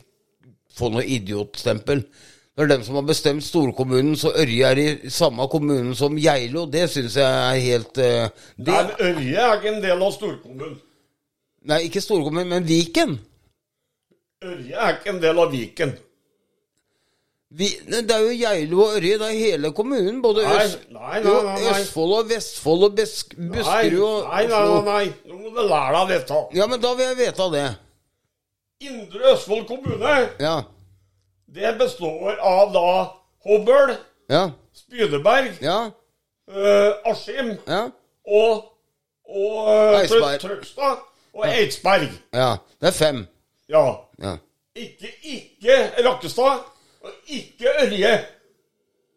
få noe idiotstempel. Det er dem som har bestemt storkommunen, så Ørje er i samme kommunen som Geilo. Det syns jeg er helt eh, det, Nei, Ørje er ikke en del av storkommunen. Nei, ikke storkommunen, men Viken. Ørje er ikke en del av Viken. Vi, det er jo Geilo og Ørje, det er hele kommunen. Både Nei, Øst, nei, nei. Østfold og Vestfold og Besk, Buskerud og nei, nei, nei. Nå må du lære deg dette. Ja, men da vil jeg vite det. Indre Østfold kommune, Ja. det består av da Hobøl, Ja. Spydeberg, Ja. eh, Askim Ja. og, og Eidsberg. Trøgstad og Eidsberg. ja. Det er fem. Ja. Ja. Ikke, ikke Rakkestad, og ikke Ørje.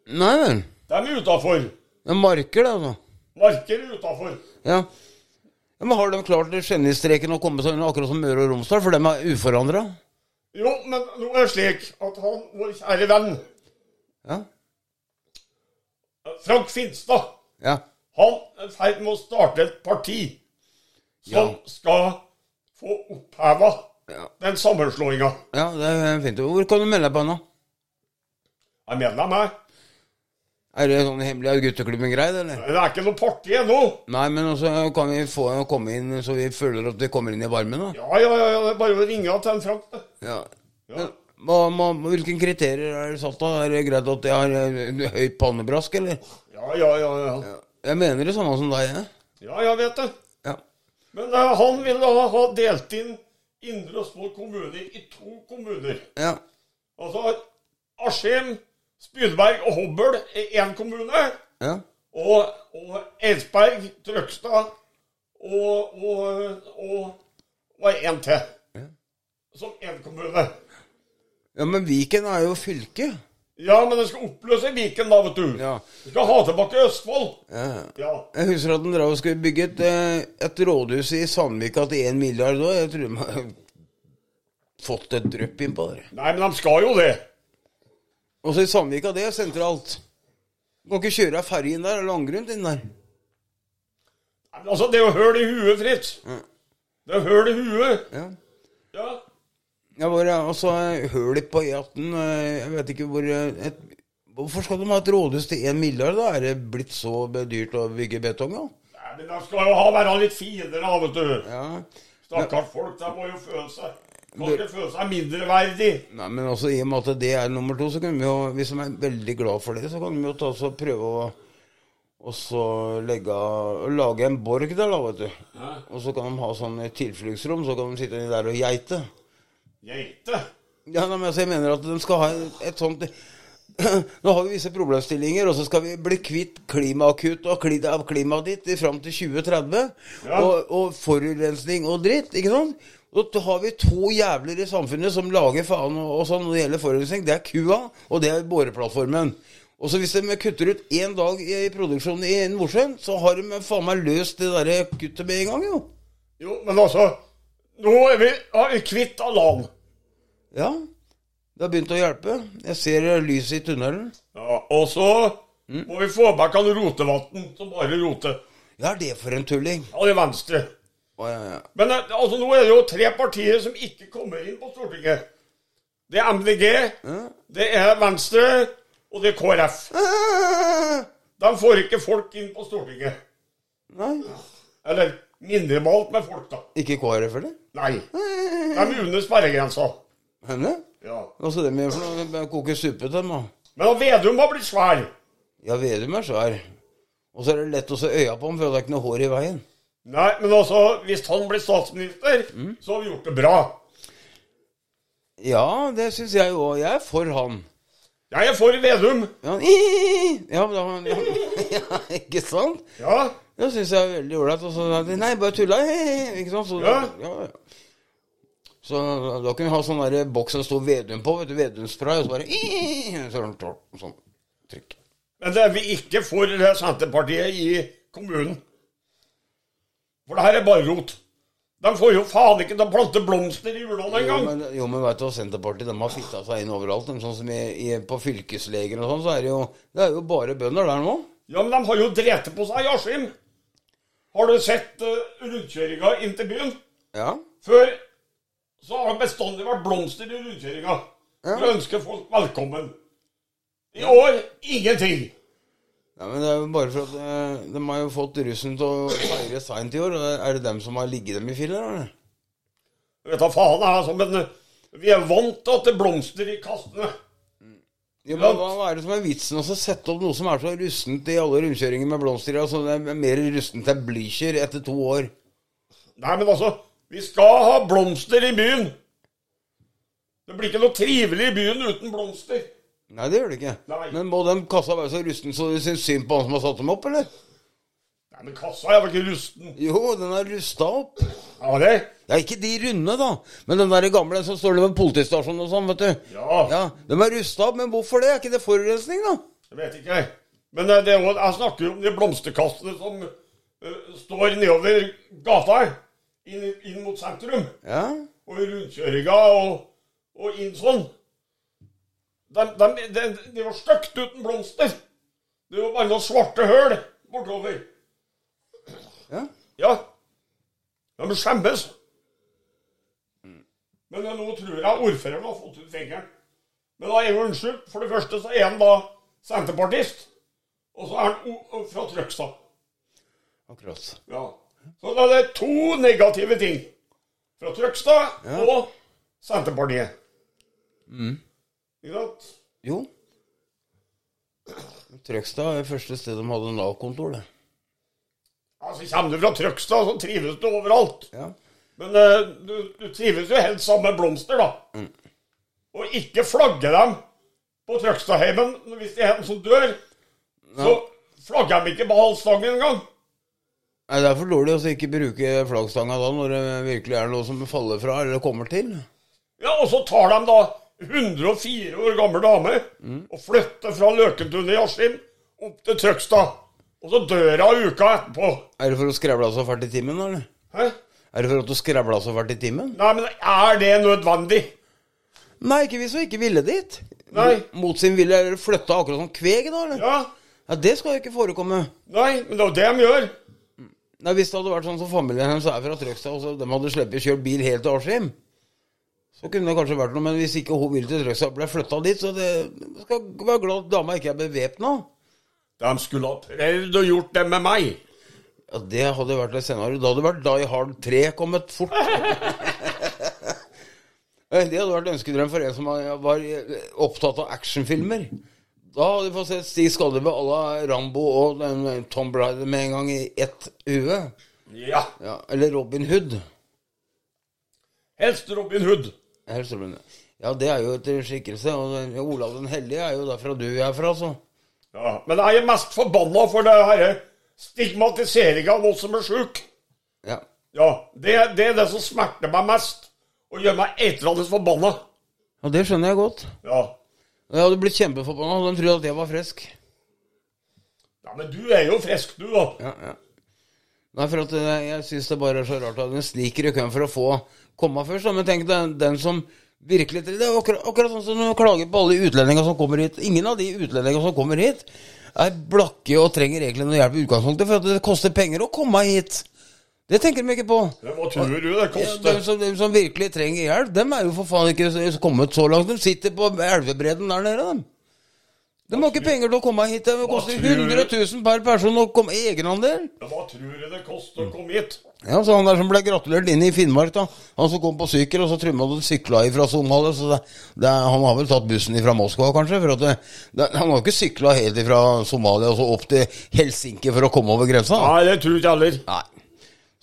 Nei vel. De er utafor. Er marker, det, altså. Marker er utafor. Ja. Men har de klart genistreken å komme seg unna, akkurat som Møre og Romsdal? For de er uforandra? Jo, men nå er det slik at han, vår kjære venn, Ja. Frank Finstad, Ja. han er i ferd med å starte et parti som Ja. skal få oppheva den sammenslåinga. ja, det er fint. Hvor kan du melde deg på nå? Jeg mener meg. Er det sånn hemmelig gutteklubben-greie, eller? Det er ikke noe parti ennå. Nei, men også kan vi få komme inn så vi føler at vi kommer inn i varmen, da. Ja, ja, ja, det er bare å ringe til en Frank. det. Ja. Ja. Hva, hva, hvilke kriterier er det satt da? Er det greit at jeg har eh, høyt pannebrask, eller? Ja, ja, ja. Ja, Jeg mener det samme som deg, jeg. ja jeg vet det. Ja. Men uh, han vil da ha delt inn Indre Østfold kommune i to kommuner. Ja. Altså Askim, Spydberg og Hobøl er én kommune. Ja. Og, og Eidsberg, Trøgstad og, og, og, og en til. Som én kommune. ja, men Viken er jo fylke. Ja, men den skal oppløse Viken, da, vet du. Ja. Du skal ha tilbake Østfold. Ja. Ja. Jeg husker at den drev og skulle bygge et, eh, et rådhus i Sandvika til én milliard òg. Jeg tror de har fått et drypp innpå der. Nei, men de skal jo det. Også i Sandvika, det er sentralt. Du kan ikke kjøre av ferjen der eller langrundt inn der. Nei, men altså, det er jo høl i huet, Fritz. Det er høl i huet. Ja. Ja. Jeg bare, altså høl på E18 eh, Jeg vet ikke hvor eh, et, Hvorfor skal de ha et rådhus til én milliard, da? Er det blitt så dyrt å bygge betong, da? Nei, men de skal jo ha være litt finere, da, vet du. Ja. Stakkars folk, de må jo føle seg Føle seg mindreverdig. Nei, men altså, i og med at det er nummer to, så kan vi jo Hvis de er veldig glad for det, så kan vi jo ta og prøve å og så legge, lage en borg der, da, vet du. Og så kan de ha sånn tilfluktsrom, så kan de sitte der og geite. Geite. Ja, nei, men altså, jeg mener at de skal ha et, sånt Nå har vi visse problemstillinger, og så skal vi bli kvitt klimaakutt og klimaet ditt fram til 2030. Ja. Og, og forurensning og dritt, ikke sant? Da har vi to jævler i samfunnet som lager faen og, sånn når det gjelder forurensning. Det er kua, og det er boreplattformen. Og så hvis de kutter ut én dag i, i produksjonen i Nordsjøen, så har de faen meg løst det derre kuttet med en gang, jo. Jo, men altså Nå er vi, er vi kvitt alarm. Ja. Det har begynt å hjelpe. Jeg ser lyset i tunnelen. Ja, og så må vi få bak han Rotevatn som bare roter. Ja, er det for en tulling? Ja, det er venstre. Men eh, altså, nå er det jo tre partier som ikke kommer inn på Stortinget. Det er MDG, det er Venstre, og det er KrF. De får ikke folk inn på Stortinget. Nei. Eller mindremålt med folk, da. Ikke KrF, eller? Nei. De er under sperregrensa. Henne? Ja. Hva skal de gjøre for noe? Koker Koke suppe til dem, da? Men Vedum har blitt svær. Ja, Vedum er svær. Og så er det lett å se øya på ham, for det er ikke noe hår i veien. Nei, men altså, hvis han blir statsminister, så har vi gjort det bra. Ja, det syns jeg òg. Jeg er for han. Jeg er for Vedum. Ja, ja, ja, ja ikke sant? Ja. Det syns jeg er veldig ålreit. Nei, bare tulla. Ikke sant? Så, Ja. Så da kunne vi ha sånn der boks som sto Vedum på. vet du, Vedumspray, og så bare sånn, sånn trykk. Men det er vi ikke for Senterpartiet i kommunen. For det her er bare rot. De får jo faen ikke til å plante blomster i jula Jo, engang. men, jo, men vet du hva, Senterpartiet de har fitta seg inn overalt. De, sånn som i, i, På fylkesleger og sånn, så er det jo Det er jo bare bønder der nå. Ja, men de har jo drete på seg i Askim. Har du sett uh, rundkjøringa inn til byen? Ja. Før så har det bestandig vært blomster i rundkjøringa. For å ønske folk velkommen. I år ingenting. Ja, men det er jo bare for at eh, de har jo fått russen til å feire seint i år. Er det dem som har ligget dem i filler, eller? Jeg vet da faen, altså, men uh, vi er vant til at det blomster i kastene. Ja, men hva, er det som er vitsen å sette opp noe som er så rustent i alle rundkjøringer med blomster? Altså, det er mer rustent enn Blücher etter to år. Nei, men altså, vi skal ha blomster i byen. Det blir ikke noe trivelig i byen uten blomster. Nei, det gjør det ikke. Nei. Men må den kassa være så rusten så du syns synd på han som har satt dem opp, eller? Nei, men kassa er vel ikke rusten? Jo, den er rusta opp. Ja, det? Ja, ikke de runde, da. Men den der gamle som står ved politistasjonen og sånn, vet du. Ja. Ja, De er rusta opp, men hvorfor det? Er ikke det forurensning, da? Jeg vet ikke. jeg. Men eh, det jo, jeg snakker jo om de blomsterkassene som uh, står nedover gata. Inn, inn mot sentrum. Ja. Og i rundkjøringa og, og inn sånn. De, de, de, de var stygt uten blomster. Det var bare noen svarte høl bortover. ja. Ja. De skjemmes. Men eh, nå tror jeg ordføreren har fått ut fingeren. Men da er jo unnskyldt. For det første så er han da senterpartist. Og så er han fra Trøgstad. Akkurat. Ja. Så da er det to negative ting. Fra Trøgstad og Senterpartiet. Ikke sant? Jo. Trøgstad er det første stedet de hadde Nav-kontor, det. Altså, kommer du fra Trøgstad, så trives du overalt. Ja. Men eh, du, du trives jo helst sammen med blomster, da. Mm. Og ikke flagge dem på Trøgstadheimen hvis det er en som dør. Så flagger de ikke ballstangen engang. Nei, Det er for dårlig å ikke bruke flaggstanga da, når det virkelig er noe som faller fra eller kommer til. Ja, Og så tar de da 104 år gammel dame Mm. og flytter fra Løkentunet i Askim opp til Trøgstad. Og så dør hun uka etterpå. Er det for å skrevle så fælt i timen, eller? Hæ? Er det for at du skrevla så fælt i timen? Nei, men er det nødvendig? Nei, ikke hvis hun ikke ville dit. Nei. Mot sin vilje eller flytta akkurat som kveg, da, eller? Ja. Ja, Det skal jo ikke forekomme. Nei, men det er jo det de gjør. Nei, Hvis det hadde vært sånn som familien hennes er fra Trøgstad, og så de hadde sluppet kjøre bil helt til Askim, så kunne det kanskje vært noe. Men hvis ikke hun ville til Trøgstad, ble flytta dit, så det skal være glad at dama ikke er bevæpna. De skulle ha prøvd og gjort det med meg. Ja, det hadde vært et scenario. Da hadde vært Die Hard 3 kommet fort. Eh, det hadde vært ønskedrøm for en som var opptatt av actionfilmer. Da hadde vi fått sett Stig Skallebø à la Rambo og den Tom Bryder med en gang i ett hue. Ja. Ja, eller Robin Hood. Helst Robin Hood. Her. Ja, det er jo et skikkelse. Og Olav den hellige er jo derfra du er fra, så. Ja, Men jeg er mest forbanna for det herre stigmatiseringa av oss som er sjuke. Ja. Ja, det, det er det som smerter meg mest. Og gjør meg eitrende forbanna. Ja, det skjønner jeg godt. Ja. Jeg hadde blitt kjempeforbanna. De trodde at jeg var frisk. ja, men du er jo frisk, du, da. Ja, ja. Nei, for at eh, jeg syns det bare er så rart at den sniker i køen for å få komme først. Men tenk den, den som virkelig Det er akkurat, akkurat sånn som du klager på alle utlendingene som kommer hit. Ingen av de utlendingene som kommer hit, er blakke og trenger egentlig noe hjelp i utgangspunktet, for det koster penger å komme hit. Det tenker de ikke på. Hva tror du det Ja, koster? de, som, de som virkelig trenger hjelp, dem er jo for faen ikke kommet så langt. De sitter på elvebredden der nede, dem. De har ikke penger til å komme hit. Det koster tror du? 100 000 per person å komme egenandel. Hva tror du det koster å komme hit? Ja, så Han der som ble gratulert inn i Finnmark, da. Han som kom på sykkel, og så trumma du sykla fra Somalia. Så det, det, han har vel tatt bussen fra Moskva, kanskje? For det, det, han har ikke sykla helt fra Somalia og så opp til Helsinki for å komme over grensa. Nei, det tror ikke heller. Nei.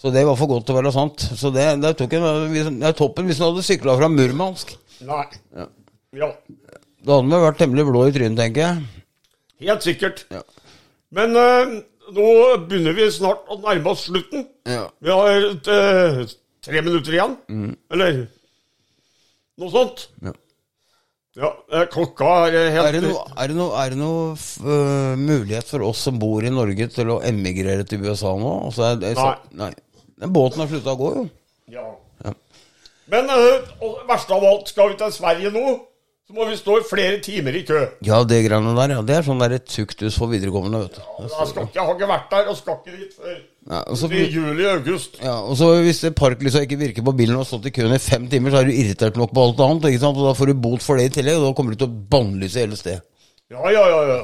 Så det var for godt til å være sant. Så det, det, tok en, det er toppen hvis han hadde sykla fra Murmansk. Nei. Ja. Ja, Da hadde vi vært temmelig blå i trynet, tenker jeg. helt sikkert. Ja. Men eh, nå begynner vi snart å nærme oss slutten. Ja. Vi har eh, tre minutter igjen. Eller noe sånt. Ja. Ja, eh, klokka er eh, helt Er det noe, er det noe, er det noe øh, mulighet for oss som bor i Norge til å emigrere til USA nå? Altså, er det, så, nei. Den båten har slutta å gå, jo. Ja. Ja. Men uh, verst av alt, skal vi til Sverige nå, så må vi stå i flere timer i kø. Ja, det greiene der, ja. Det er sånn der et tuktus for videregående, vet du. Jeg, skal ikke, jeg har ikke vært der, og skal ikke dit før Ja, og så, i juli-august. ja, og så hvis parklyset ikke virker på bilen og har stått i køen i fem timer, så er du irritert nok på alt annet, ikke sant? og da får du bot for det i tillegg, og da kommer du til å bannlyse hele stedet. Ja, ja, ja. ja.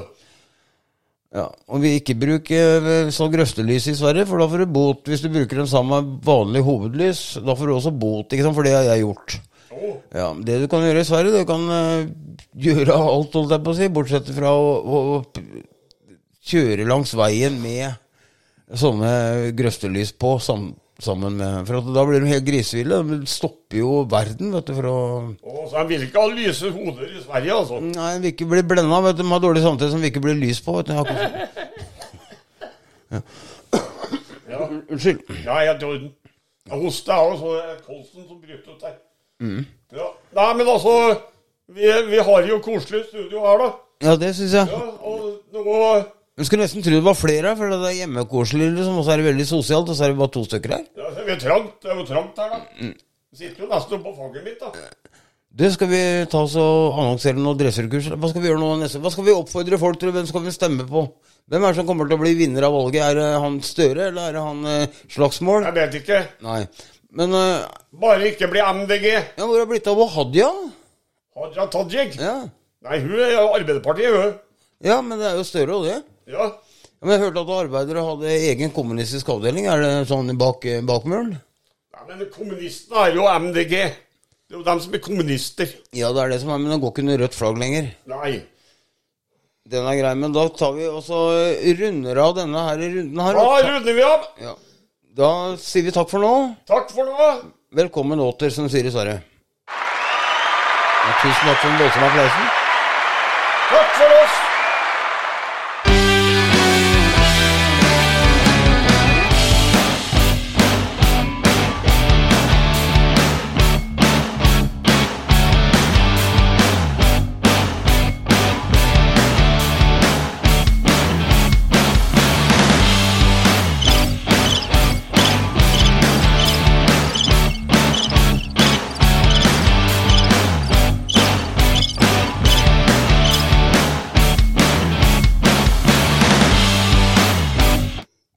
Ja, og vi ikke bruker sånn grøftelys i Sverige, for da får du bot hvis du bruker den samme vanlige hovedlys. Da får du også bot, ikke sant, for det har jeg gjort. Å, Ja, Det du kan gjøre i Sverige, du kan uh, gjøre alt, holdt jeg på å si, bortsett fra å, å, kjøre langs veien med sånne grøftelys på sam, sammen med For at da blir de helt griseville. De stopper jo verden, vet du, for å oh, så de vil ikke ha lyse hoder i Sverige, altså. Nei, de vil ikke bli blenda, vet du. De har dårlig samtid som vil ikke blir lys på, vet du. Ja, Unnskyld. ja. Jeg jeg òg, så det er kolsen som bryter ut her. Ja. Nei, men altså vi, vi har jo koselig studio her, da. Ja, det syns jeg. Ja, og nå skulle nesten tro det var flere her, for det er hjemmekoselig, liksom. Og så er det veldig sosialt, og så er det bare to stykker her. ja, Vi er trangt. Det er jo trangt her, da. Jeg sitter jo nesten oppå fanget mitt, da. Det skal vi ta oss og annonsere noen dresserkurs. Hva skal vi gjøre nå neste? Hva skal vi oppfordre folk til? Hvem skal vi stemme på? Hvem er det som kommer til å bli vinner av valget? Er det han Støre, eller er det han eh, Slagsmål? Jeg vet ikke. Nei. Men uh, Bare ikke bli MDG. ja, hvor har det blitt av Hadia? Hadia Tajik. Ja. Nei, hun er jo Arbeiderpartiet, hun. ja, men det er jo Støre og det. Ja. Ja, men jeg hørte at arbeidere hadde egen kommunistisk avdeling. Er det sånn bak, bak muren? Nei, men kommunistene er jo MDG. Det er jo dem som er kommunister. Ja, det er det som er, men den går ikke under rødt flagg lenger. Nei. Den er grei, men da tar vi og så runder av denne her runden her. Da runder vi av. Ja. Da sier vi takk for nå. Takk for nå. velkommen åter, som sier i Sverre. Ja, tusen takk for den voldsomme applausen.